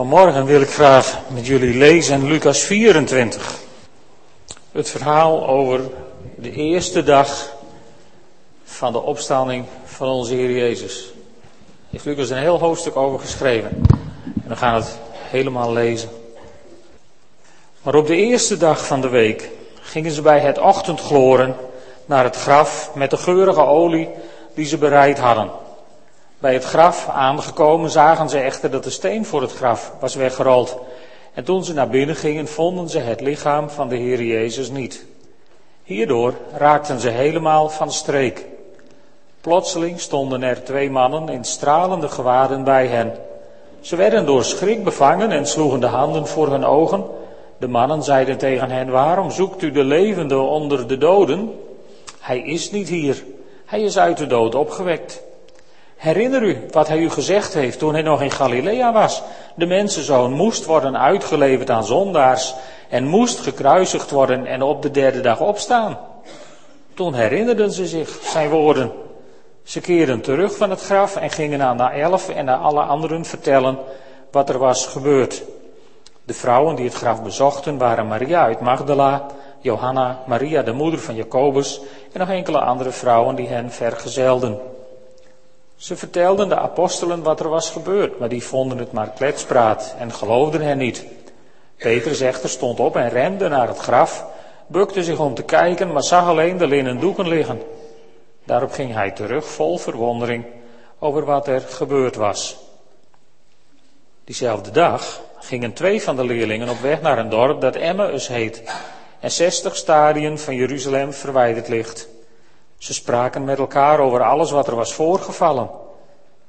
Vanmorgen wil ik graag met jullie lezen Lucas 24. Het verhaal over de eerste dag van de opstanding van onze Heer Jezus. Heeft Lucas een heel hoofdstuk over geschreven. En we gaan het helemaal lezen. Maar op de eerste dag van de week gingen ze bij het ochtendgloren naar het graf met de geurige olie die ze bereid hadden. Bij het graf aangekomen zagen ze echter dat de steen voor het graf was weggerold. En toen ze naar binnen gingen, vonden ze het lichaam van de Heer Jezus niet. Hierdoor raakten ze helemaal van streek. Plotseling stonden er twee mannen in stralende gewaden bij hen. Ze werden door schrik bevangen en sloegen de handen voor hun ogen. De mannen zeiden tegen hen, waarom zoekt u de levende onder de doden? Hij is niet hier, hij is uit de dood opgewekt. Herinner u wat hij u gezegd heeft toen hij nog in Galilea was. De mensenzoon moest worden uitgeleverd aan zondaars en moest gekruisigd worden en op de derde dag opstaan. Toen herinnerden ze zich zijn woorden. Ze keerden terug van het graf en gingen aan de elf en aan alle anderen vertellen wat er was gebeurd. De vrouwen die het graf bezochten waren Maria uit Magdala, Johanna, Maria de moeder van Jacobus en nog enkele andere vrouwen die hen vergezelden. Ze vertelden de apostelen wat er was gebeurd, maar die vonden het maar kletspraat en geloofden hen niet. Petrus echter stond op en rende naar het graf, bukte zich om te kijken, maar zag alleen de linnen doeken liggen. Daarop ging hij terug vol verwondering over wat er gebeurd was. Diezelfde dag gingen twee van de leerlingen op weg naar een dorp dat Emmaus heet en zestig stadien van Jeruzalem verwijderd ligt. Ze spraken met elkaar over alles wat er was voorgevallen.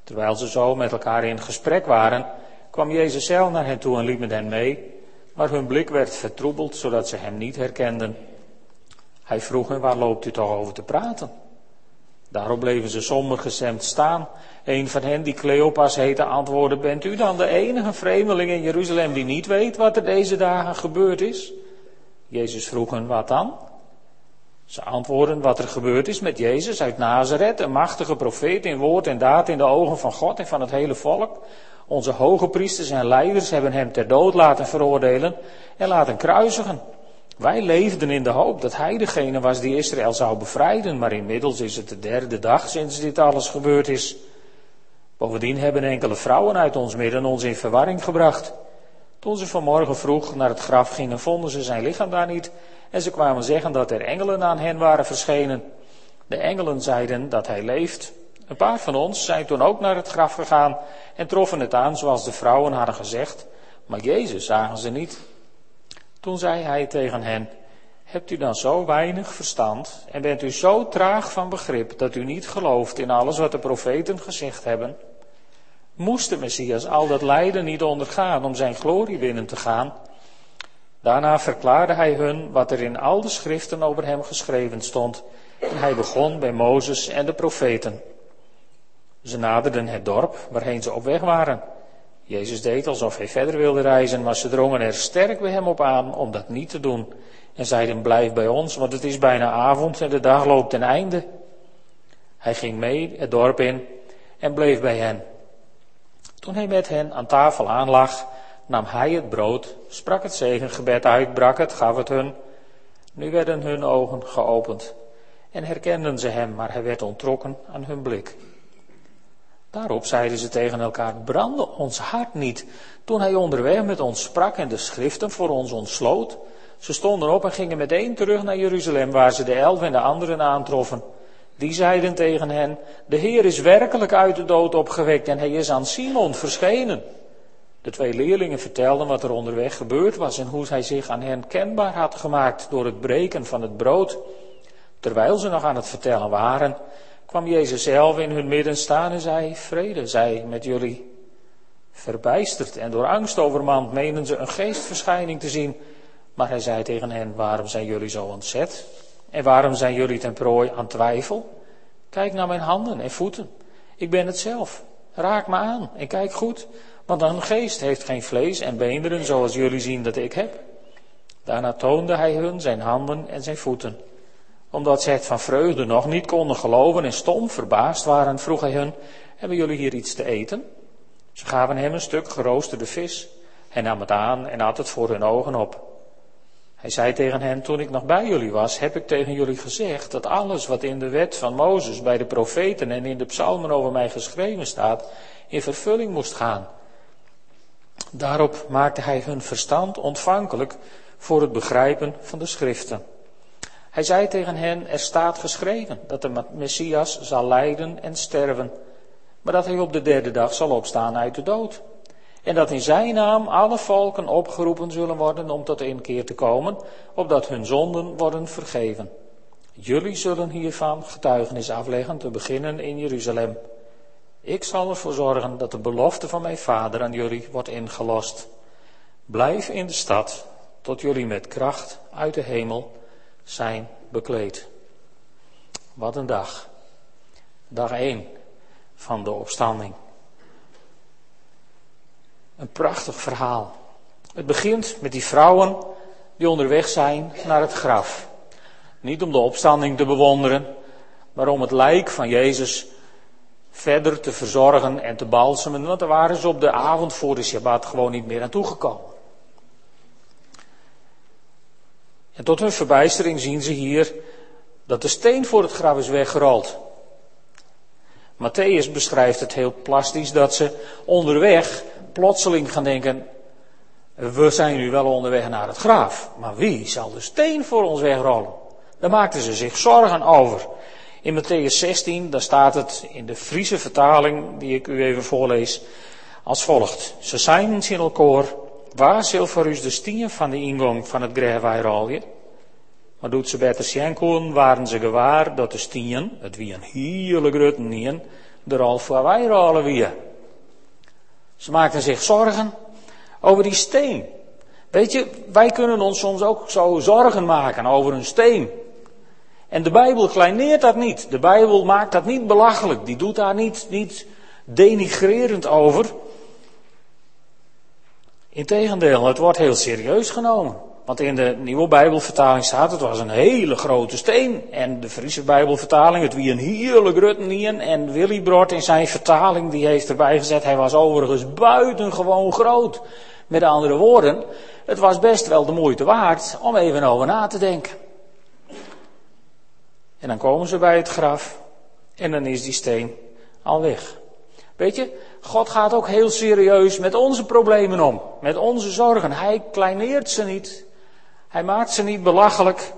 Terwijl ze zo met elkaar in gesprek waren, kwam Jezus zelf naar hen toe en liep met hen mee, maar hun blik werd vertroebeld zodat ze hem niet herkenden. Hij vroeg hen, waar loopt u toch over te praten? Daarop bleven ze somber gestemd staan. Een van hen, die Cleopas heette, antwoordde, bent u dan de enige vreemdeling in Jeruzalem die niet weet wat er deze dagen gebeurd is? Jezus vroeg hen, wat dan? Ze antwoorden wat er gebeurd is met Jezus uit Nazareth, een machtige profeet in woord en daad in de ogen van God en van het hele volk. Onze hoge priesters en leiders hebben hem ter dood laten veroordelen en laten kruisigen. Wij leefden in de hoop dat hij degene was die Israël zou bevrijden, maar inmiddels is het de derde dag sinds dit alles gebeurd is. Bovendien hebben enkele vrouwen uit ons midden ons in verwarring gebracht. Toen ze vanmorgen vroeg naar het graf gingen, vonden ze zijn lichaam daar niet en ze kwamen zeggen dat er engelen aan hen waren verschenen. De engelen zeiden dat hij leeft. Een paar van ons zijn toen ook naar het graf gegaan en troffen het aan zoals de vrouwen hadden gezegd, maar Jezus zagen ze niet. Toen zei hij tegen hen, hebt u dan zo weinig verstand en bent u zo traag van begrip dat u niet gelooft in alles wat de profeten gezegd hebben? Moest de Messias al dat lijden niet ondergaan om zijn glorie binnen te gaan? Daarna verklaarde hij hun wat er in al de schriften over hem geschreven stond. En hij begon bij Mozes en de profeten. Ze naderden het dorp waarheen ze op weg waren. Jezus deed alsof hij verder wilde reizen, maar ze drongen er sterk bij hem op aan om dat niet te doen. En zeiden, blijf bij ons, want het is bijna avond en de dag loopt ten einde. Hij ging mee het dorp in en bleef bij hen. Toen hij met hen aan tafel aanlag, nam hij het brood, sprak het zegengebed uit, brak het, gaf het hun. Nu werden hun ogen geopend en herkenden ze hem, maar hij werd ontrokken aan hun blik. Daarop zeiden ze tegen elkaar, brandde ons hart niet toen hij onderweg met ons sprak en de schriften voor ons ontsloot. Ze stonden op en gingen meteen terug naar Jeruzalem, waar ze de elf en de anderen aantroffen. Die zeiden tegen hen, de Heer is werkelijk uit de dood opgewekt en hij is aan Simon verschenen. De twee leerlingen vertelden wat er onderweg gebeurd was en hoe hij zich aan hen kenbaar had gemaakt door het breken van het brood. Terwijl ze nog aan het vertellen waren, kwam Jezus zelf in hun midden staan en zei, vrede zij met jullie. Verbijsterd en door angst overmand menen ze een geestverschijning te zien, maar hij zei tegen hen, waarom zijn jullie zo ontzet? En waarom zijn jullie ten prooi aan twijfel? Kijk naar mijn handen en voeten. Ik ben het zelf. Raak me aan en kijk goed. Want een geest heeft geen vlees en beenderen zoals jullie zien dat ik heb. Daarna toonde hij hun zijn handen en zijn voeten. Omdat ze het van vreugde nog niet konden geloven en stom verbaasd waren, vroeg hij hun, hebben jullie hier iets te eten? Ze gaven hem een stuk geroosterde vis, Hij nam het aan en had het voor hun ogen op. Hij zei tegen hen, toen ik nog bij jullie was, heb ik tegen jullie gezegd dat alles wat in de wet van Mozes, bij de profeten en in de psalmen over mij geschreven staat, in vervulling moest gaan. Daarop maakte hij hun verstand ontvankelijk voor het begrijpen van de schriften. Hij zei tegen hen, er staat geschreven dat de Messias zal lijden en sterven, maar dat hij op de derde dag zal opstaan uit de dood. En dat in zijn naam alle volken opgeroepen zullen worden om tot inkeer te komen, opdat hun zonden worden vergeven. Jullie zullen hiervan getuigenis afleggen, te beginnen in Jeruzalem. Ik zal ervoor zorgen dat de belofte van mijn vader aan jullie wordt ingelost. Blijf in de stad, tot jullie met kracht uit de hemel zijn bekleed. Wat een dag. Dag 1 van de opstanding. Een prachtig verhaal. Het begint met die vrouwen die onderweg zijn naar het graf. Niet om de opstanding te bewonderen, maar om het lijk van Jezus verder te verzorgen en te balsemen, want daar waren ze op de avond voor de Shabbat gewoon niet meer naartoe gekomen. En tot hun verbijstering zien ze hier dat de steen voor het graf is weggerold. Matthäus beschrijft het heel plastisch dat ze onderweg plotseling gaan denken, we zijn nu wel onderweg naar het graf, maar wie zal de steen voor ons wegrollen? Daar maakten ze zich zorgen over. In Matthäus 16, daar staat het in de Friese vertaling, die ik u even voorlees, als volgt. Ze zijn in elkaar, waar zil voor u de stien van de ingang van het grijwijrolje? Maar doet ze beter schenkoen, waren ze gewaar dat de stien, het wie een hele grote nien, er al voor wij rollen wie. Ze maakten zich zorgen over die steen. Weet je, wij kunnen ons soms ook zo zorgen maken over een steen. En de Bijbel kleineert dat niet. De Bijbel maakt dat niet belachelijk. Die doet daar niet, niet denigrerend over. Integendeel, het wordt heel serieus genomen. Want in de nieuwe Bijbelvertaling staat, het was een hele grote steen. En de Friese Bijbelvertaling, het wie een heerlijk ruttenien. En Willy Brod in zijn vertaling, die heeft erbij gezet, hij was overigens buitengewoon groot. Met andere woorden, het was best wel de moeite waard om even over na te denken. En dan komen ze bij het graf en dan is die steen al weg. Weet je, God gaat ook heel serieus met onze problemen om, met onze zorgen. Hij kleineert ze niet. Hij maakt ze niet belachelijk.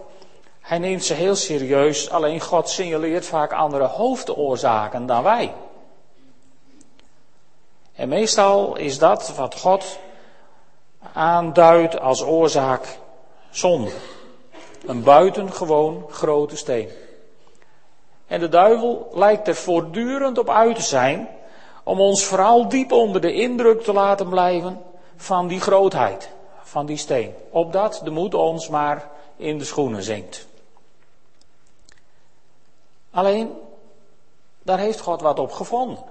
Hij neemt ze heel serieus. Alleen God signaleert vaak andere hoofdoorzaken dan wij. En meestal is dat wat God aanduidt als oorzaak zonde. Een buitengewoon grote steen. En de duivel lijkt er voortdurend op uit te zijn om ons vooral diep onder de indruk te laten blijven van die grootheid van die steen. Opdat de moed ons maar in de schoenen zinkt. Alleen, daar heeft God wat op gevonden.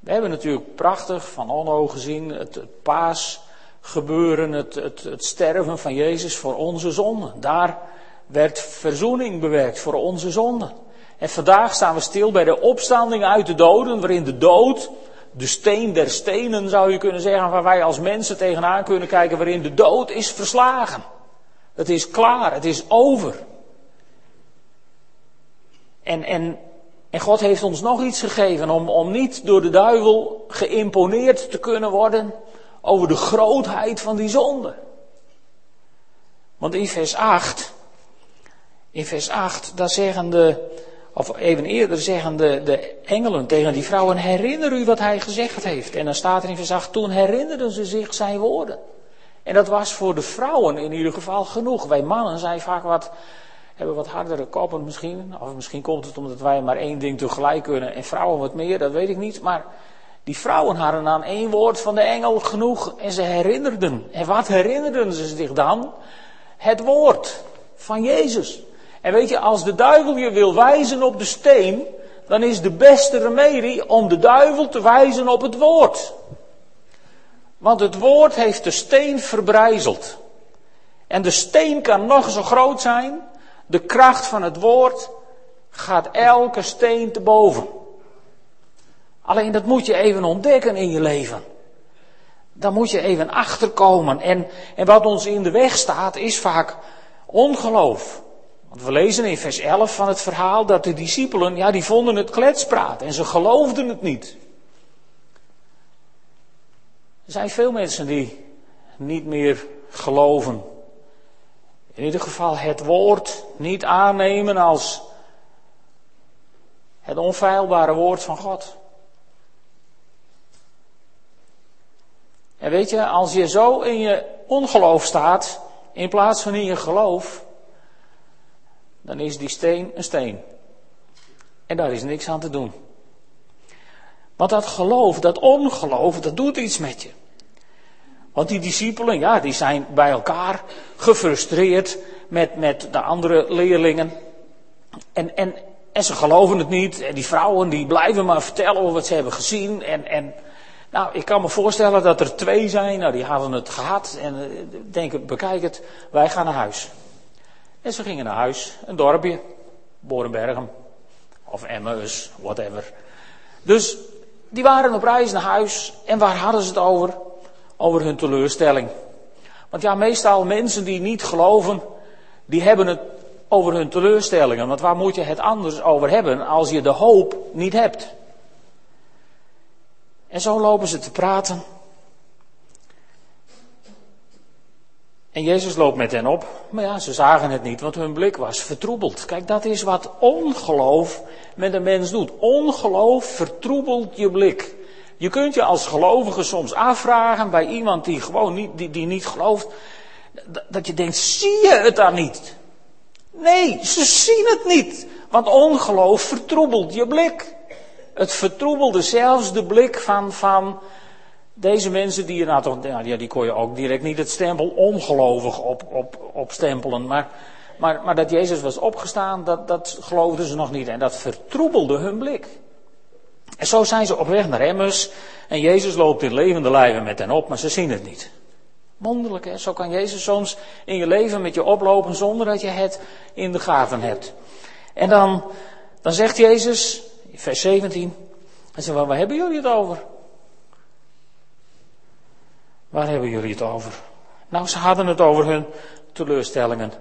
We hebben natuurlijk prachtig van Onno gezien het, het paasgebeuren, het, het, het sterven van Jezus voor onze zonden. Daar werd verzoening bewerkt voor onze zonden. En vandaag staan we stil bij de opstanding uit de doden, waarin de dood de steen der stenen zou je kunnen zeggen, waar wij als mensen tegenaan kunnen kijken, waarin de dood is verslagen. Het is klaar, het is over. En, en, en God heeft ons nog iets gegeven om, om niet door de duivel geïmponeerd te kunnen worden over de grootheid van die zonde. Want in vers 8, in vers 8, daar zeggen de, of even eerder zeggen de, de engelen tegen die vrouwen, herinner u wat hij gezegd heeft. En dan staat er in vers 8, toen herinnerden ze zich zijn woorden. En dat was voor de vrouwen in ieder geval genoeg. Wij mannen zijn vaak wat, hebben wat hardere koppen misschien. Of misschien komt het omdat wij maar één ding tegelijk kunnen en vrouwen wat meer, dat weet ik niet. Maar die vrouwen hadden aan één woord van de engel genoeg en ze herinnerden. En wat herinnerden ze zich dan? Het woord van Jezus. En weet je, als de duivel je wil wijzen op de steen, dan is de beste remedie om de duivel te wijzen op het woord. Want het woord heeft de steen verbrijzeld. En de steen kan nog zo groot zijn, de kracht van het woord gaat elke steen te boven. Alleen dat moet je even ontdekken in je leven. Dan moet je even achterkomen. En, en wat ons in de weg staat is vaak ongeloof. We lezen in vers 11 van het verhaal dat de discipelen, ja, die vonden het kletspraat en ze geloofden het niet. Er zijn veel mensen die niet meer geloven. In ieder geval het woord niet aannemen als het onfeilbare woord van God. En weet je, als je zo in je ongeloof staat, in plaats van in je geloof, dan is die steen een steen. En daar is niks aan te doen. Want dat geloof, dat ongeloof, dat doet iets met je. Want die discipelen, ja, die zijn bij elkaar gefrustreerd met, met de andere leerlingen. En, en, en ze geloven het niet. En die vrouwen die blijven maar vertellen over wat ze hebben gezien. En, en nou, ik kan me voorstellen dat er twee zijn. Nou, die hadden het gehad. En uh, denken, bekijk het, wij gaan naar huis. En ze gingen naar huis, een dorpje, Borenbergen. Of Emmaus, whatever. Dus die waren op reis naar huis. En waar hadden ze het over? Over hun teleurstelling. Want ja, meestal mensen die niet geloven, die hebben het over hun teleurstellingen. Want waar moet je het anders over hebben als je de hoop niet hebt? En zo lopen ze te praten. En Jezus loopt met hen op. Maar ja, ze zagen het niet, want hun blik was vertroebeld. Kijk, dat is wat ongeloof met een mens doet. Ongeloof vertroebelt je blik. Je kunt je als gelovige soms afvragen bij iemand die gewoon niet, die, die niet gelooft. Dat je denkt, zie je het dan niet? Nee, ze zien het niet. Want ongeloof vertroebelt je blik. Het vertroebelde zelfs de blik van, van deze mensen die je nou toch, ja, die kon je ook direct niet het stempel ongelovig op, op, op stempelen. Maar, maar, maar dat Jezus was opgestaan, dat, dat geloofden ze nog niet. En dat vertroebelde hun blik. En zo zijn ze op weg naar Emmers. En Jezus loopt in levende lijven met hen op, maar ze zien het niet. Wonderlijk, hè? Zo kan Jezus soms in je leven met je oplopen zonder dat je het in de gaten hebt. En dan, dan zegt Jezus, vers 17, hij zegt, waar hebben jullie het over? Waar hebben jullie het over? Nou, ze hadden het over hun teleurstellingen,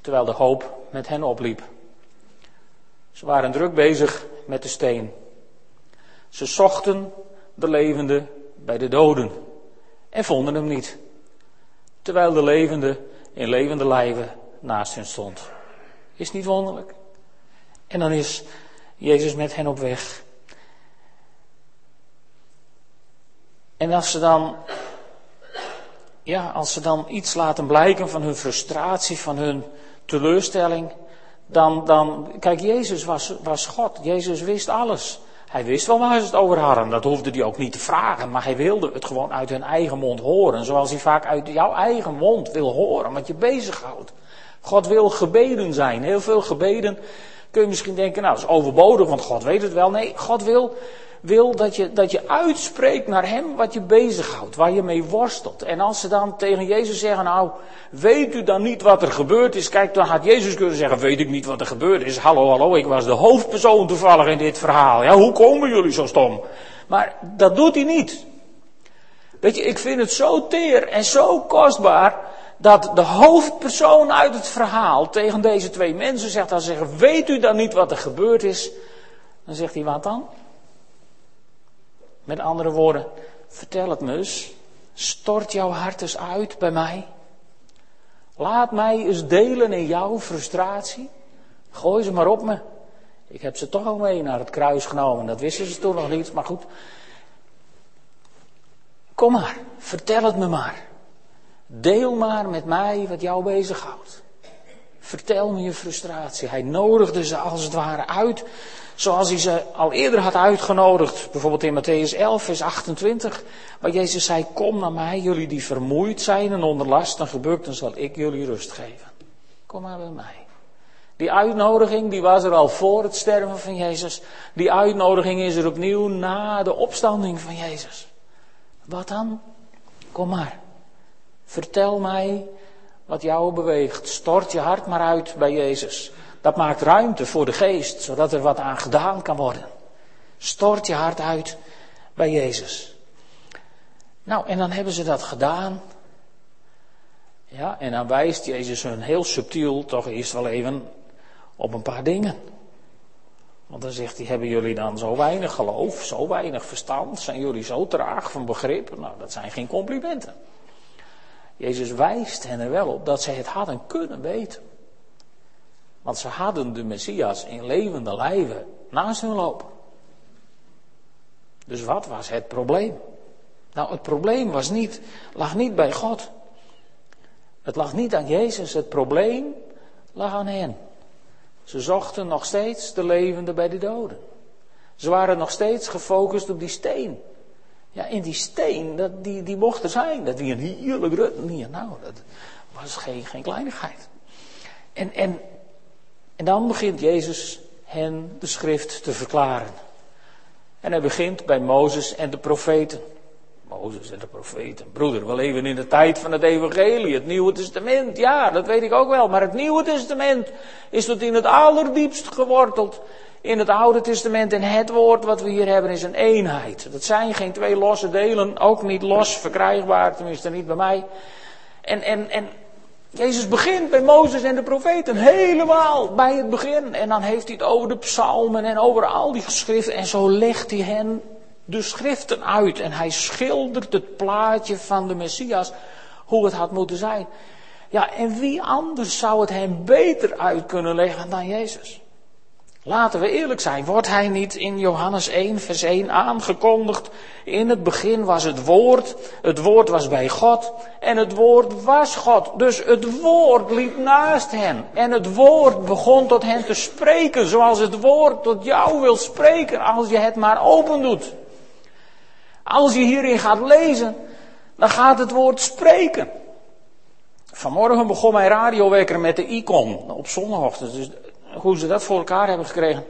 terwijl de hoop met hen opliep. Ze waren druk bezig met de steen. Ze zochten de levende bij de doden en vonden hem niet. Terwijl de levende in levende lijven naast hen stond. Is niet wonderlijk? En dan is Jezus met hen op weg. En als ze dan, ja, als ze dan iets laten blijken van hun frustratie, van hun teleurstelling, dan, dan kijk, Jezus was, was God. Jezus wist alles. Hij wist wel waar ze het over hadden. Dat hoefde hij ook niet te vragen. Maar hij wilde het gewoon uit hun eigen mond horen. Zoals hij vaak uit jouw eigen mond wil horen. Wat je bezighoudt. God wil gebeden zijn. Heel veel gebeden kun je misschien denken, nou dat is overbodig, want God weet het wel. Nee, God wil, wil dat, je, dat je uitspreekt naar Hem wat je bezighoudt, waar je mee worstelt. En als ze dan tegen Jezus zeggen, nou, weet u dan niet wat er gebeurd is? Kijk, dan had Jezus kunnen zeggen, weet ik niet wat er gebeurd is. Hallo, hallo, ik was de hoofdpersoon toevallig in dit verhaal. Ja, hoe komen jullie zo stom? Maar dat doet hij niet. Weet je, ik vind het zo teer en zo kostbaar dat de hoofdpersoon uit het verhaal tegen deze twee mensen zegt, dan zeggen, weet u dan niet wat er gebeurd is? Dan zegt hij, wat dan? Met andere woorden, vertel het me eens. Stort jouw hart eens uit bij mij. Laat mij eens delen in jouw frustratie. Gooi ze maar op me. Ik heb ze toch al mee naar het kruis genomen. Dat wisten ze toen nog niet, maar goed. Kom maar, vertel het me maar. Deel maar met mij wat jou bezighoudt. Vertel me je frustratie. Hij nodigde ze als het ware uit, zoals hij ze al eerder had uitgenodigd. Bijvoorbeeld in Matthäus 11, vers 28, waar Jezus zei, kom naar mij, jullie die vermoeid zijn en onder last en gebukt, dan zal ik jullie rust geven. Kom maar bij mij. Die uitnodiging, die was er al voor het sterven van Jezus. Die uitnodiging is er opnieuw na de opstanding van Jezus. Wat dan? Kom maar. Vertel mij wat jou beweegt. Stort je hart maar uit bij Jezus. Dat maakt ruimte voor de geest, zodat er wat aan gedaan kan worden. Stort je hart uit bij Jezus. Nou, en dan hebben ze dat gedaan. Ja, en dan wijst Jezus hun heel subtiel toch eerst wel even op een paar dingen. Want dan zegt hij, hebben jullie dan zo weinig geloof, zo weinig verstand, zijn jullie zo traag van begrip? Nou, dat zijn geen complimenten. Jezus wijst hen er wel op dat zij het hadden kunnen weten. Want ze hadden de Messias in levende lijven naast hun lopen. Dus wat was het probleem? Nou, het probleem was niet, lag niet bij God. Het lag niet aan Jezus, het probleem lag aan hen. Ze zochten nog steeds de levende bij de doden. Ze waren nog steeds gefocust op die steen. Ja, in die steen, dat, die, die mocht er zijn. Dat die een heerlijk rutnier. Nou, dat was geen, geen kleinigheid. En, en, en dan begint Jezus hen de schrift te verklaren. En hij begint bij Mozes en de profeten. Mozes en de profeten. Broeder, we leven in de tijd van het evangelie, het Nieuwe Testament. Ja, dat weet ik ook wel. Maar het Nieuwe Testament is tot in het allerdiepst geworteld in het Oude Testament. En het woord wat we hier hebben is een eenheid. Dat zijn geen twee losse delen, ook niet los verkrijgbaar, tenminste niet bij mij. En, en, en Jezus begint bij Mozes en de profeten, helemaal bij het begin. En dan heeft hij het over de psalmen en over al die geschriften. En zo legt hij hen de schriften uit. En hij schildert het plaatje van de Messias, hoe het had moeten zijn. Ja, en wie anders zou het hem beter uit kunnen leggen dan Jezus? Laten we eerlijk zijn, wordt hij niet in Johannes 1, vers 1 aangekondigd? In het begin was het woord, het woord was bij God en het woord was God. Dus het woord liep naast hen en het woord begon tot hen te spreken zoals het woord tot jou wil spreken als je het maar open doet. Als je hierin gaat lezen, dan gaat het woord spreken. Vanmorgen begon mijn radiowekker met de icon op zondagochtend. Dus hoe ze dat voor elkaar hebben gekregen.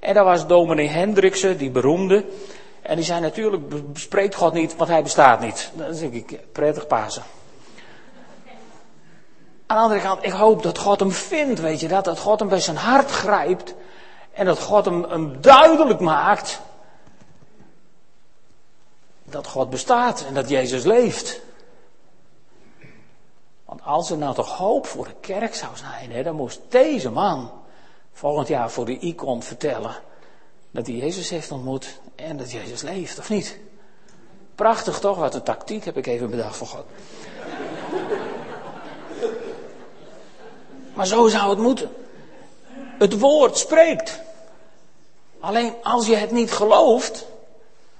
En dat was dominee Hendriksen, die beroemde. En die zei natuurlijk, bespreekt God niet, want hij bestaat niet. Dat denk ik, prettig Pasen. Aan de andere kant, ik hoop dat God hem vindt, weet je dat? Dat God hem bij zijn hart grijpt. En dat God hem, hem duidelijk maakt. Dat God bestaat en dat Jezus leeft. Want als er nou toch hoop voor de kerk zou zijn, hè, dan moest deze man volgend jaar voor de icon vertellen dat hij Jezus heeft ontmoet en dat Jezus leeft, of niet? Prachtig toch? Wat een tactiek heb ik even bedacht voor God. maar zo zou het moeten. Het woord spreekt. Alleen als je het niet gelooft,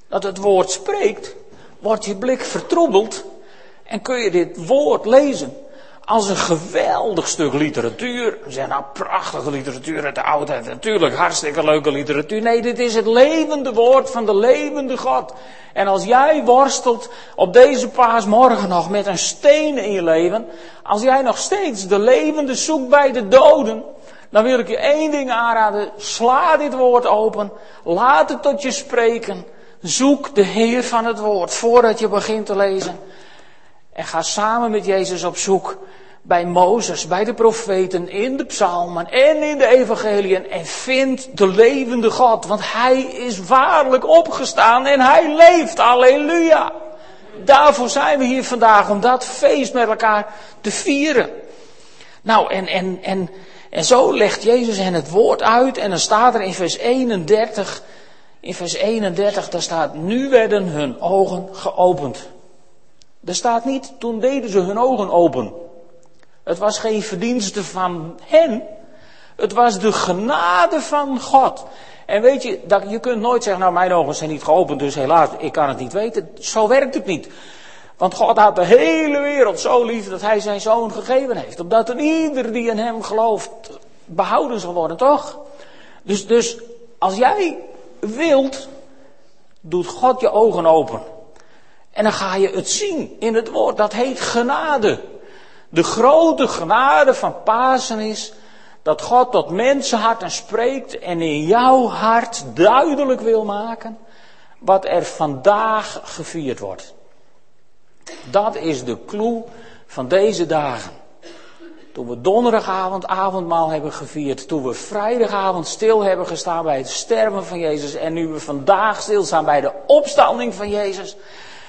dat het woord spreekt, wordt je blik vertroebeld en kun je dit woord lezen als een geweldig stuk literatuur. We zeggen nou prachtige literatuur uit de oudheid. Natuurlijk hartstikke leuke literatuur. Nee, dit is het levende woord van de levende God. En als jij worstelt op deze paasmorgen nog met een steen in je leven. Als jij nog steeds de levende zoekt bij de doden. Dan wil ik je één ding aanraden. Sla dit woord open. Laat het tot je spreken. Zoek de Heer van het woord voordat je begint te lezen. En ga samen met Jezus op zoek bij Mozes, bij de profeten, in de psalmen en in de evangeliën. En vind de levende God, want Hij is waarlijk opgestaan en Hij leeft. Halleluja. Daarvoor zijn we hier vandaag, om dat feest met elkaar te vieren. Nou, en, en, en, en zo legt Jezus hen het woord uit en dan staat er in vers 31, in vers 31, daar staat, nu werden hun ogen geopend. Er staat niet, toen deden ze hun ogen open. Het was geen verdienste van hen. Het was de genade van God. En weet je, dat, je kunt nooit zeggen, nou mijn ogen zijn niet geopend, dus helaas, ik kan het niet weten. Zo werkt het niet. Want God had de hele wereld zo lief dat hij zijn zoon gegeven heeft. Omdat er ieder die in hem gelooft behouden zal worden, toch? Dus, dus als jij wilt, doet God je ogen open. En dan ga je het zien in het woord. Dat heet genade. De grote genade van Pasen is dat God tot mensenharten spreekt en in jouw hart duidelijk wil maken wat er vandaag gevierd wordt. Dat is de clue van deze dagen. Toen we donderdagavond avondmaal hebben gevierd, toen we vrijdagavond stil hebben gestaan bij het sterven van Jezus en nu we vandaag stilstaan bij de opstanding van Jezus,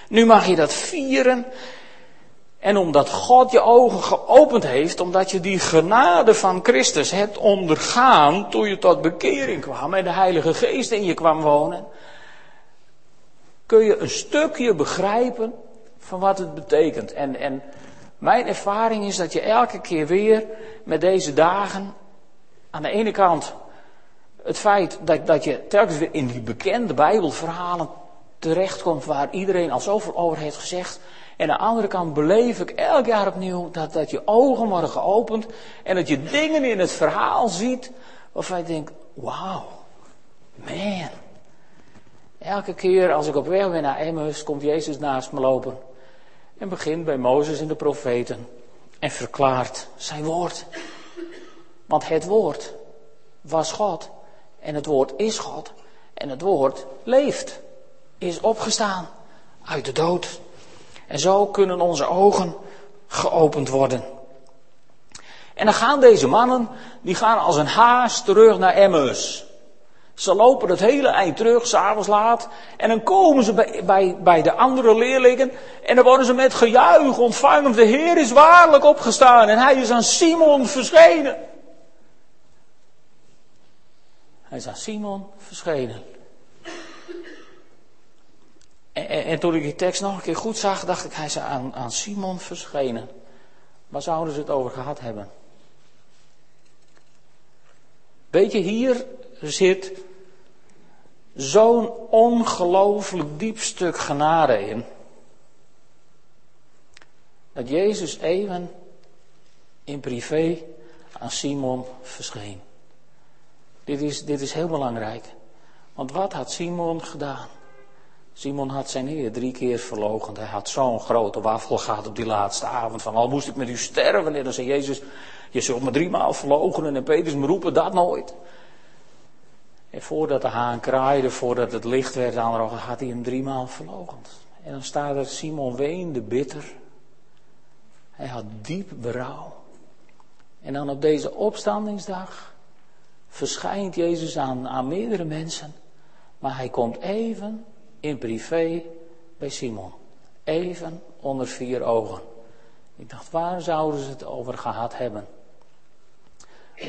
Nu mag je dat vieren. En omdat God je ogen geopend heeft, omdat je die genade van Christus hebt ondergaan toen je tot bekering kwam en de Heilige Geest in je kwam wonen, kun je een stukje begrijpen van wat het betekent. En, en mijn ervaring is dat je elke keer weer met deze dagen, aan de ene kant het feit dat, dat je telkens weer in die bekende Bijbelverhalen terechtkomt waar iedereen al zoveel over heeft gezegd. En aan de andere kant beleef ik elk jaar opnieuw dat, dat je ogen worden geopend en dat je dingen in het verhaal ziet waarvan je denkt, wauw, man. Elke keer als ik op weg ben naar Emmaus, komt Jezus naast me lopen en begint bij Mozes en de profeten en verklaart zijn woord. Want het woord was God en het woord is God en het woord leeft, is opgestaan uit de dood. En zo kunnen onze ogen geopend worden. En dan gaan deze mannen, die gaan als een haas terug naar Emmaus. Ze lopen het hele eind terug, s'avonds laat. En dan komen ze bij, bij, bij de andere leerlingen. En dan worden ze met gejuich ontvangen. De Heer is waarlijk opgestaan. En hij is aan Simon verschenen. Hij is aan Simon verschenen. En, en, en, toen ik die tekst nog een keer goed zag, dacht ik, hij is aan, aan Simon verschenen. Waar zouden ze het over gehad hebben? Weet je, hier zit zo'n ongelooflijk diep stuk genade in. Dat Jezus even in privé aan Simon verscheen. Dit is, dit is heel belangrijk. Want wat had Simon gedaan? Simon had zijn Heer drie keer verlogen. Hij had zo'n grote wafel gehad op die laatste avond. Van al moest ik met u sterven. En dan zei Jezus, je zult me driemaal verloochenen. En Petrus me roepen, dat nooit. En voordat de haan kraaide, voordat het licht werd aanrogen, had hij hem driemaal verlogend. En dan staat er, Simon weende bitter. Hij had diep berouw. En dan op deze opstandingsdag verschijnt Jezus aan, aan meerdere mensen. Maar hij komt even in privé bij Simon. Even onder vier ogen. Ik dacht, waar zouden ze het over gehad hebben?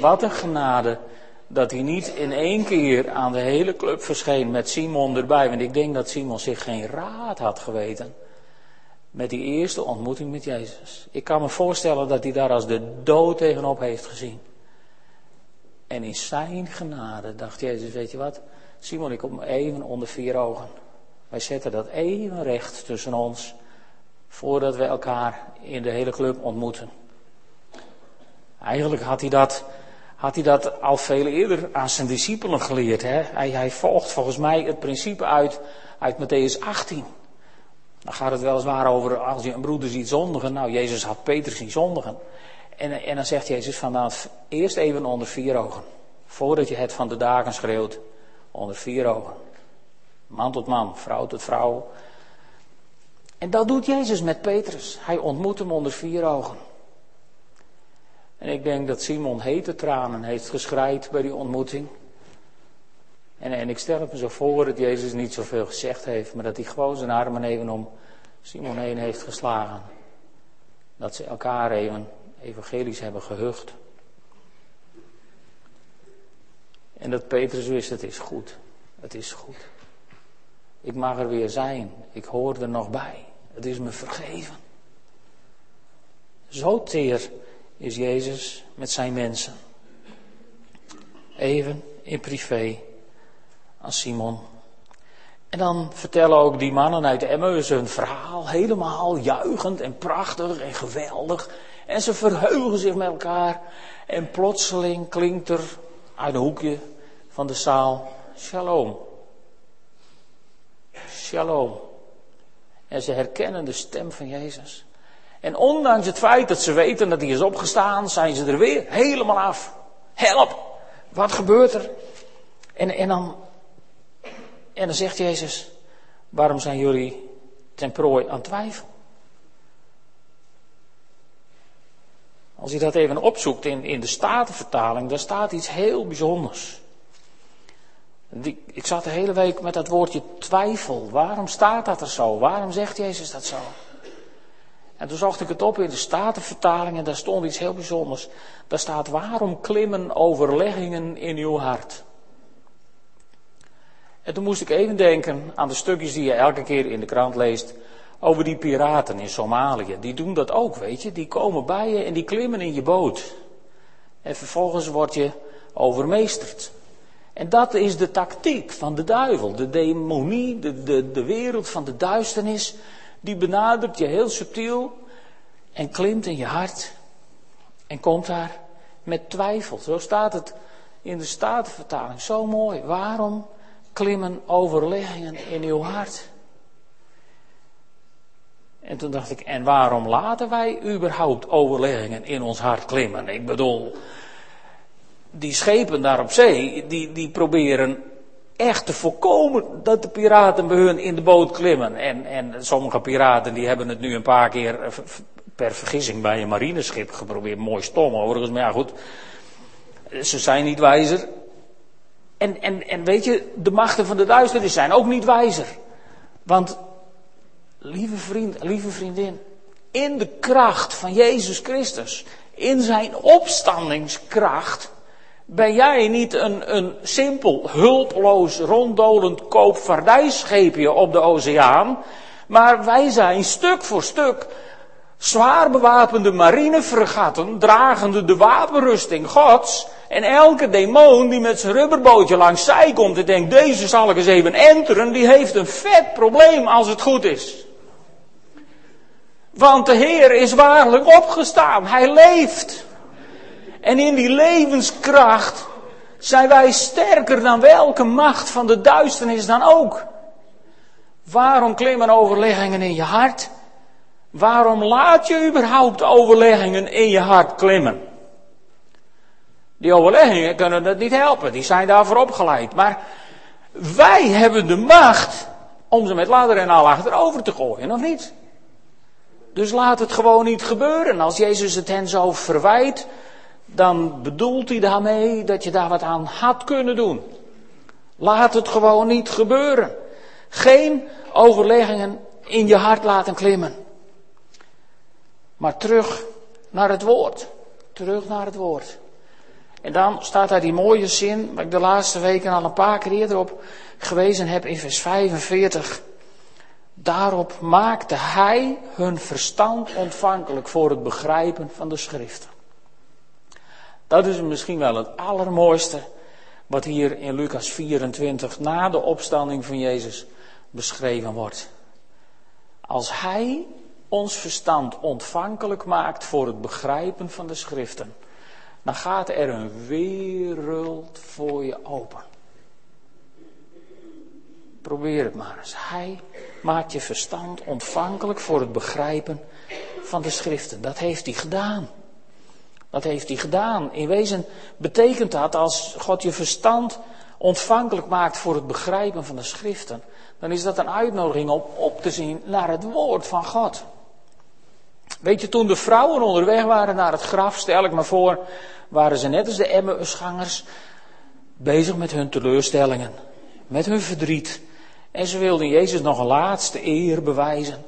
Wat een genade dat hij niet in één keer aan de hele club verscheen met Simon erbij. Want ik denk dat Simon zich geen raad had geweten met die eerste ontmoeting met Jezus. Ik kan me voorstellen dat hij daar als de dood tegenop heeft gezien. En in zijn genade dacht Jezus, weet je wat, Simon, ik kom even onder vier ogen. Wij zetten dat even recht tussen ons, voordat we elkaar in de hele club ontmoeten. Eigenlijk had hij dat had hij dat al veel eerder aan zijn discipelen geleerd. Hè? Hij, hij volgt volgens mij het principe uit, uit Matthäus 18. Dan gaat het weliswaar over als je een broeder ziet zondigen. Nou, Jezus had Petrus zien zondigen. En, en dan zegt Jezus van nou, eerst even onder vier ogen. Voordat je het van de dagen schreeuwt. Onder vier ogen. Man tot man, vrouw tot vrouw. En dat doet Jezus met Petrus. Hij ontmoet hem onder vier ogen. En ik denk dat Simon hete tranen heeft geschreid bij die ontmoeting. En, en ik stel het me zo voor dat Jezus niet zoveel gezegd heeft, maar dat hij gewoon zijn armen even om Simon heen heeft geslagen. Dat ze elkaar even evangelisch hebben gehucht. En dat Petrus wist, het is goed. Het is goed. Ik mag er weer zijn. Ik hoor er nog bij. Het is me vergeven. Zo teer is Jezus met zijn mensen. Even in privé aan Simon. En dan vertellen ook die mannen uit Emmaus hun verhaal, helemaal juichend en prachtig en geweldig. En ze verheugen zich met elkaar. En plotseling klinkt er uit een hoekje van de zaal, shalom. Shalom. En ze herkennen de stem van Jezus. En ondanks het feit dat ze weten dat hij is opgestaan, zijn ze er weer helemaal af. Help! Wat gebeurt er? En, en, dan, en dan zegt Jezus, waarom zijn jullie ten prooi aan twijfel? Als je dat even opzoekt in, in de Statenvertaling, daar staat iets heel bijzonders. Ik zat de hele week met dat woordje twijfel. Waarom staat dat er zo? Waarom zegt Jezus dat zo? En toen zocht ik het op in de Statenvertaling en daar stond iets heel bijzonders. Daar staat, waarom klimmen overleggingen in uw hart? En toen moest ik even denken aan de stukjes die je elke keer in de krant leest over die piraten in Somalië. Die doen dat ook, weet je. Die komen bij je en die klimmen in je boot. En vervolgens word je overmeesterd. En dat is de tactiek van de duivel. De demonie, de, de, de wereld van de duisternis. Die benadert je heel subtiel. En klimt in je hart. En komt daar met twijfel. Zo staat het in de Statenvertaling. Zo mooi. Waarom klimmen overleggingen in uw hart? En toen dacht ik, en waarom laten wij überhaupt overleggingen in ons hart klimmen? Ik bedoel, die schepen daar op zee, die, die proberen echt te voorkomen dat de piraten bij hun in de boot klimmen. En, en sommige piraten die hebben het nu een paar keer eh, per vergissing bij een marineschip geprobeerd. Mooi stom overigens, maar ja goed. Ze zijn niet wijzer. En, en, en weet je, de machten van de duisternis zijn ook niet wijzer. Want, lieve vriend, lieve vriendin, in de kracht van Jezus Christus, in zijn opstandingskracht, ben jij niet een, een simpel, hulpeloos, ronddolend koopvaardijscheepje op de oceaan, maar wij zijn stuk voor stuk zwaar bewapende marinefregatten, dragende de wapenrusting Gods. En elke demon die met zijn rubberbootje langs zij komt en denkt, deze zal ik eens even enteren, die heeft een vet probleem als het goed is. Want de Heer is waarlijk opgestaan. Hij leeft. En in die levenskracht zijn wij sterker dan welke macht van de duisternis dan ook. Waarom klimmen overleggingen in je hart? Waarom laat je überhaupt overleggingen in je hart klimmen? Die overleggingen kunnen het niet helpen, die zijn daarvoor opgeleid. Maar wij hebben de macht om ze met ladder en al achterover te gooien, of niet? Dus laat het gewoon niet gebeuren. Als Jezus het hen zo verwijt, dan bedoelt hij daarmee dat je daar wat aan had kunnen doen. Laat het gewoon niet gebeuren. Geen overleggingen in je hart laten klimmen. Maar terug naar het woord. Terug naar het woord. En dan staat daar die mooie zin, waar ik de laatste weken al een paar keer eerder op gewezen heb in vers 45. Daarop maakte hij hun verstand ontvankelijk voor het begrijpen van de schriften. Dat is misschien wel het allermooiste wat hier in Lucas 24 na de opstanding van Jezus beschreven wordt. Als hij ons verstand ontvankelijk maakt voor het begrijpen van de schriften, dan gaat er een wereld voor je open. Probeer het maar eens. Hij maakt je verstand ontvankelijk voor het begrijpen van de schriften. Dat heeft hij gedaan. Dat heeft hij gedaan. In wezen betekent dat als God je verstand ontvankelijk maakt voor het begrijpen van de schriften, dan is dat een uitnodiging om op te zien naar het woord van God. Weet je, toen de vrouwen onderweg waren naar het graf, stel ik me voor, waren ze net als de Emmausgangers bezig met hun teleurstellingen, met hun verdriet. En ze wilden Jezus nog een laatste eer bewijzen.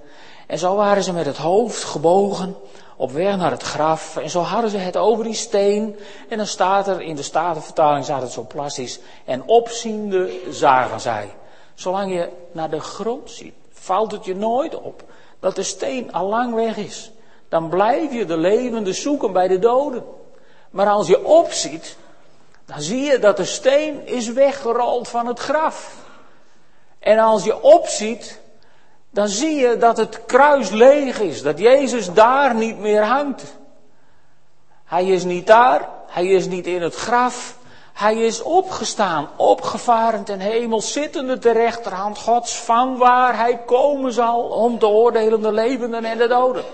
En zo waren ze met het hoofd gebogen op weg naar het graf. En zo hadden ze het over die steen. En dan staat er, in de Statenvertaling staat het zo plastisch. En opziende zagen zij. Zolang je naar de grond ziet, valt het je nooit op dat de steen al lang weg is. Dan blijf je de levende zoeken bij de doden. Maar als je opziet, dan zie je dat de steen is weggerold van het graf. En als je opziet, dan zie je dat het kruis leeg is, dat Jezus daar niet meer hangt. Hij is niet daar, hij is niet in het graf, hij is opgestaan, opgevaren ten hemel, zittende ter rechterhand Gods, van waar hij komen zal om te oordelen de levenden en de doden.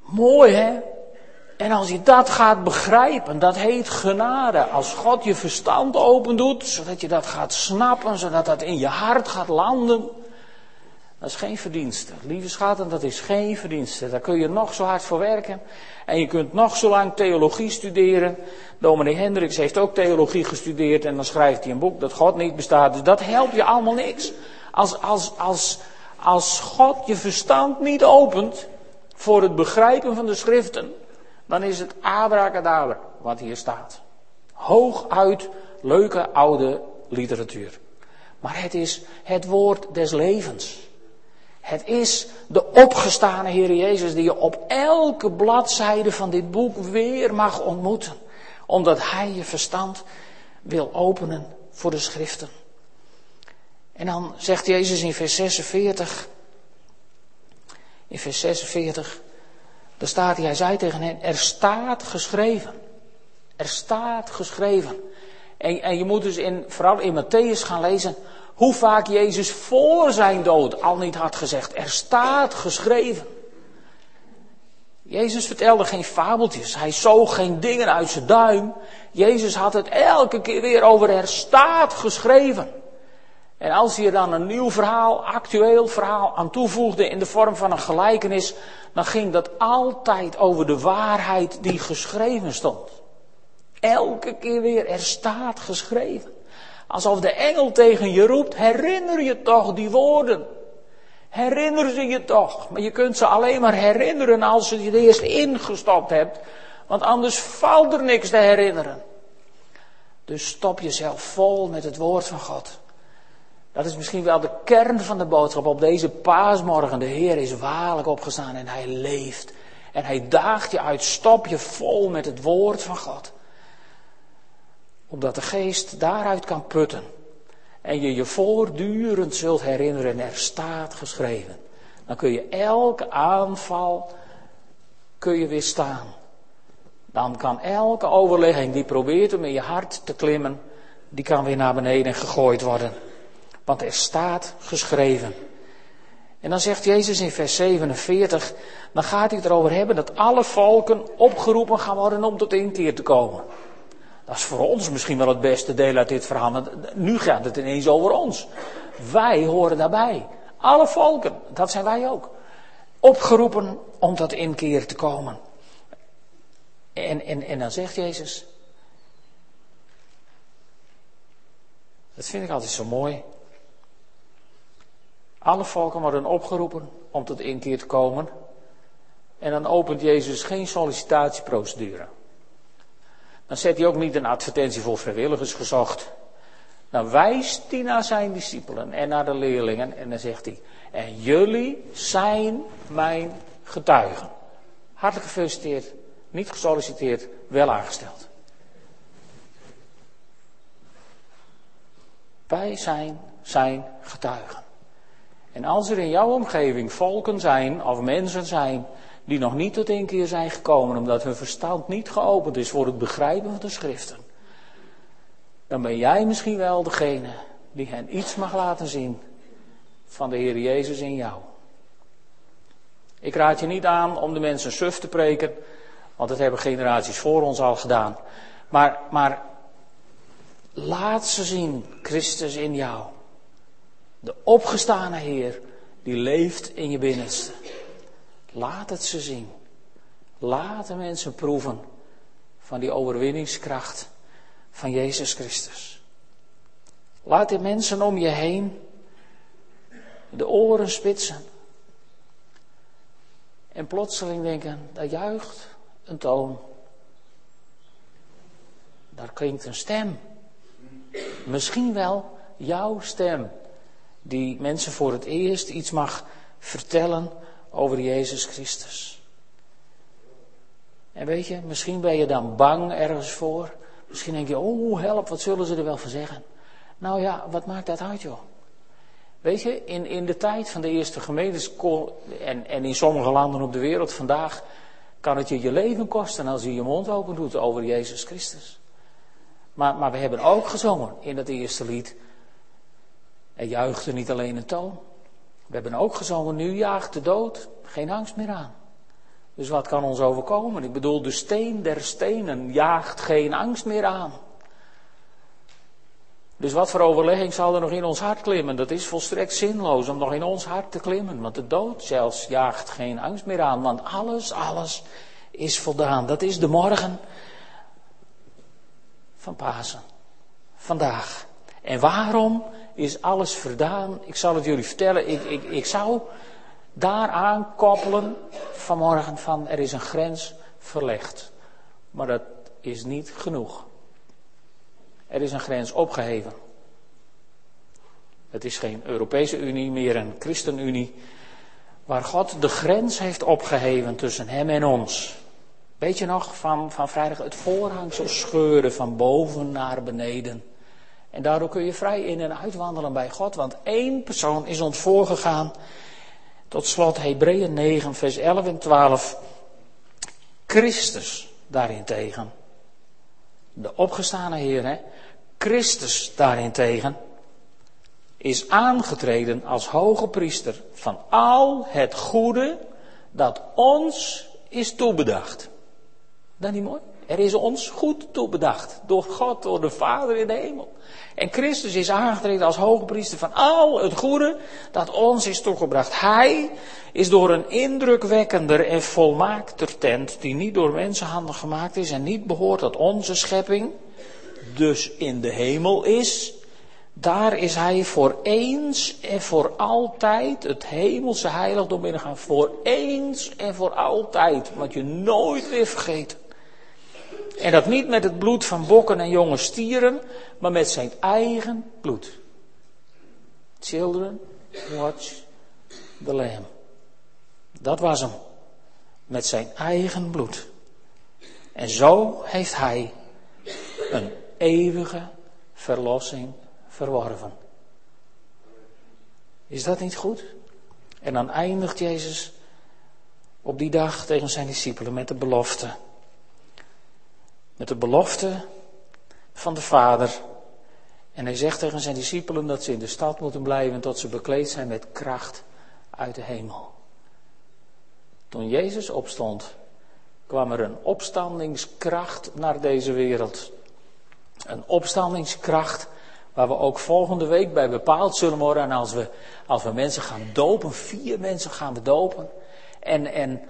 Mooi hè? En als je dat gaat begrijpen, dat heet genade. Als God je verstand open doet, zodat je dat gaat snappen, zodat dat in je hart gaat landen. Dat is geen verdienste. Lieve schatten, dat is geen verdienste. Daar kun je nog zo hard voor werken. En je kunt nog zo lang theologie studeren. Dominee Hendricks heeft ook theologie gestudeerd. En dan schrijft hij een boek dat God niet bestaat. Dus dat helpt je allemaal niks. Als, als, als, als God je verstand niet opent voor het begrijpen van de schriften. Dan is het abracadabra wat hier staat. Hooguit leuke oude literatuur. Maar het is het woord des levens. Het is de opgestane Heer Jezus die je op elke bladzijde van dit boek weer mag ontmoeten. Omdat Hij je verstand wil openen voor de schriften. En dan zegt Jezus in vers 46, in vers 46, daar staat hij, hij zei tegen hen, er staat geschreven. Er staat geschreven. En, en je moet dus in, vooral in Matthäus gaan lezen hoe vaak Jezus voor zijn dood al niet had gezegd, er staat geschreven. Jezus vertelde geen fabeltjes, hij zoog geen dingen uit zijn duim. Jezus had het elke keer weer over er staat geschreven. En als hij er dan een nieuw verhaal, actueel verhaal aan toevoegde in de vorm van een gelijkenis, dan ging dat altijd over de waarheid die geschreven stond. Elke keer weer, er staat geschreven. Alsof de engel tegen je roept, herinner je toch die woorden. Herinner ze je toch. Maar je kunt ze alleen maar herinneren als je je eerst ingestopt hebt. Want anders valt er niks te herinneren. Dus stop jezelf vol met het woord van God. Dat is misschien wel de kern van de boodschap op deze paasmorgen. De Heer is waarlijk opgestaan en hij leeft. En hij daagt je uit, stop je vol met het woord van God omdat de geest daaruit kan putten. En je je voortdurend zult herinneren, er staat geschreven. Dan kun je elke aanval kun je weerstaan. Dan kan elke overlegging die probeert om in je hart te klimmen, die kan weer naar beneden gegooid worden. Want er staat geschreven. En dan zegt Jezus in vers 47, dan gaat hij erover hebben dat alle volken opgeroepen gaan worden om tot inkeer te komen. Dat is voor ons misschien wel het beste deel uit dit verhaal. Want nu gaat het ineens over ons. Wij horen daarbij. Alle volken, dat zijn wij ook. Opgeroepen om tot inkeer te komen. En, en, en dan zegt Jezus. Dat vind ik altijd zo mooi. Alle volken worden opgeroepen om tot inkeer te komen. En dan opent Jezus geen sollicitatieprocedure. Dan zet hij ook niet een advertentie voor vrijwilligers gezocht. Dan wijst hij naar zijn discipelen en naar de leerlingen en dan zegt hij, en jullie zijn mijn getuigen. Hartelijk gefeliciteerd, niet gesolliciteerd, wel aangesteld. Wij zijn zijn getuigen. En als er in jouw omgeving volken zijn of mensen zijn die nog niet tot één keer zijn gekomen omdat hun verstand niet geopend is voor het begrijpen van de schriften, dan ben jij misschien wel degene die hen iets mag laten zien van de Heer Jezus in jou. Ik raad je niet aan om de mensen suf te preken, want dat hebben generaties voor ons al gedaan. Maar, maar laat ze zien Christus in jou. De opgestane Heer die leeft in je binnenste. Laat het ze zien. Laat de mensen proeven van die overwinningskracht van Jezus Christus. Laat de mensen om je heen de oren spitsen. En plotseling denken, daar juicht een toon. Daar klinkt een stem. Misschien wel jouw stem. Die mensen voor het eerst iets mag vertellen over Jezus Christus. En weet je, misschien ben je dan bang ergens voor. Misschien denk je, oh help, wat zullen ze er wel van zeggen? Nou ja, wat maakt dat uit joh? Weet je, in, in de tijd van de eerste gemeentes en, en in sommige landen op de wereld vandaag kan het je je leven kosten als je je mond open doet over Jezus Christus. Maar, maar we hebben ook gezongen in dat eerste lied. Er juichte niet alleen een toon, we hebben ook gezongen, nu jaagt de dood geen angst meer aan. Dus wat kan ons overkomen? Ik bedoel, de steen der stenen jaagt geen angst meer aan. Dus wat voor overlegging zal er nog in ons hart klimmen? Dat is volstrekt zinloos om nog in ons hart te klimmen. Want de dood zelfs jaagt geen angst meer aan. Want alles, alles is voldaan. Dat is de morgen van Pasen. Vandaag. En waarom is alles verdaan? Ik zal het jullie vertellen. Ik, ik, ik zou daaraan koppelen vanmorgen van er is een grens verlegd. Maar dat is niet genoeg. Er is een grens opgeheven. Het is geen Europese Unie, meer een Christenunie. Waar God de grens heeft opgeheven tussen hem en ons. Weet je nog van, van vrijdag het voorhangsel scheuren van boven naar beneden. En daardoor kun je vrij in en uitwandelen bij God, want één persoon is ons voorgegaan. Tot slot Hebreeën 9, vers 11 en 12. Christus daarentegen. De opgestane Heer, hè? Christus daarentegen is aangetreden als hoge priester van al het goede dat ons is toebedacht. Dat niet mooi? Er is ons goed toebedacht. Door God, door de Vader in de hemel. En Christus is aangetreden als hoge priester van al het goede dat ons is toegebracht. Hij is door een indrukwekkender en volmaakter tent, die niet door mensenhanden gemaakt is en niet behoort tot onze schepping, dus in de hemel is, daar is hij voor eens en voor altijd het hemelse heiligdom binnengaan. Voor eens en voor altijd. Wat je nooit weer vergeten. En dat niet met het bloed van bokken en jonge stieren, maar met zijn eigen bloed. Children, watch the lamb. Dat was hem. Met zijn eigen bloed. En zo heeft hij een eeuwige verlossing verworven. Is dat niet goed? En dan eindigt Jezus op die dag tegen zijn discipelen met de belofte. Met de belofte van de Vader. En hij zegt tegen zijn discipelen dat ze in de stad moeten blijven tot ze bekleed zijn met kracht uit de hemel. Toen Jezus opstond, kwam er een opstandingskracht naar deze wereld. Een opstandingskracht waar we ook volgende week bij bepaald zullen worden. En als we, als we mensen gaan dopen, vier mensen gaan we dopen. En, en,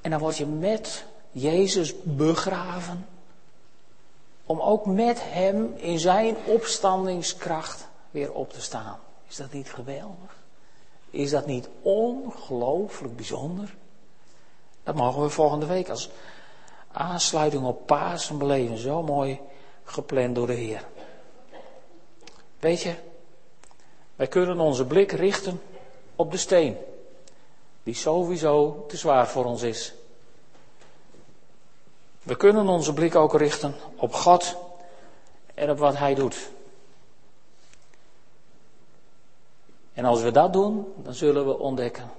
en dan word je met Jezus begraven. Om ook met Hem in zijn opstandingskracht weer op te staan. Is dat niet geweldig? Is dat niet ongelooflijk bijzonder? Dat mogen we volgende week als aansluiting op Pasen beleven. Zo mooi gepland door de Heer. Weet je, wij kunnen onze blik richten op de steen, die sowieso te zwaar voor ons is. We kunnen onze blik ook richten op God en op wat Hij doet. En als we dat doen, dan zullen we ontdekken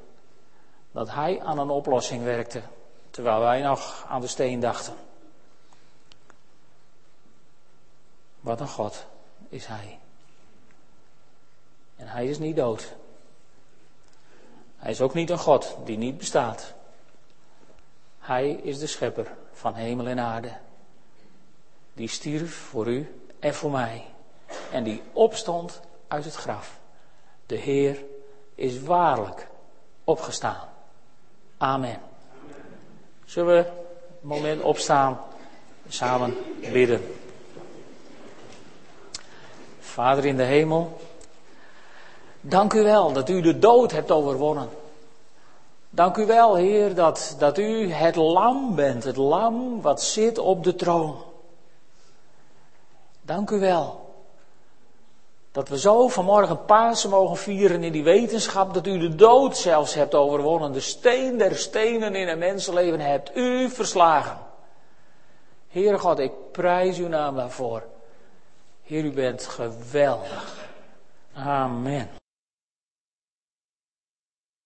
dat Hij aan een oplossing werkte, terwijl wij nog aan de steen dachten. Wat een God is Hij. En Hij is niet dood. Hij is ook niet een God die niet bestaat. Hij is de schepper van hemel en aarde. Die stierf voor u en voor mij. En die opstond uit het graf. De Heer is waarlijk opgestaan. Amen. Zullen we een moment opstaan, samen bidden. Vader in de hemel, dank u wel dat u de dood hebt overwonnen. Dank u wel, Heer, dat, dat u het lam bent, het lam wat zit op de troon. Dank u wel. Dat we zo vanmorgen Pasen mogen vieren in die wetenschap dat u de dood zelfs hebt overwonnen. De steen der stenen in een mensenleven hebt u verslagen. Heere God, ik prijs uw naam daarvoor. Heer, u bent geweldig. Amen.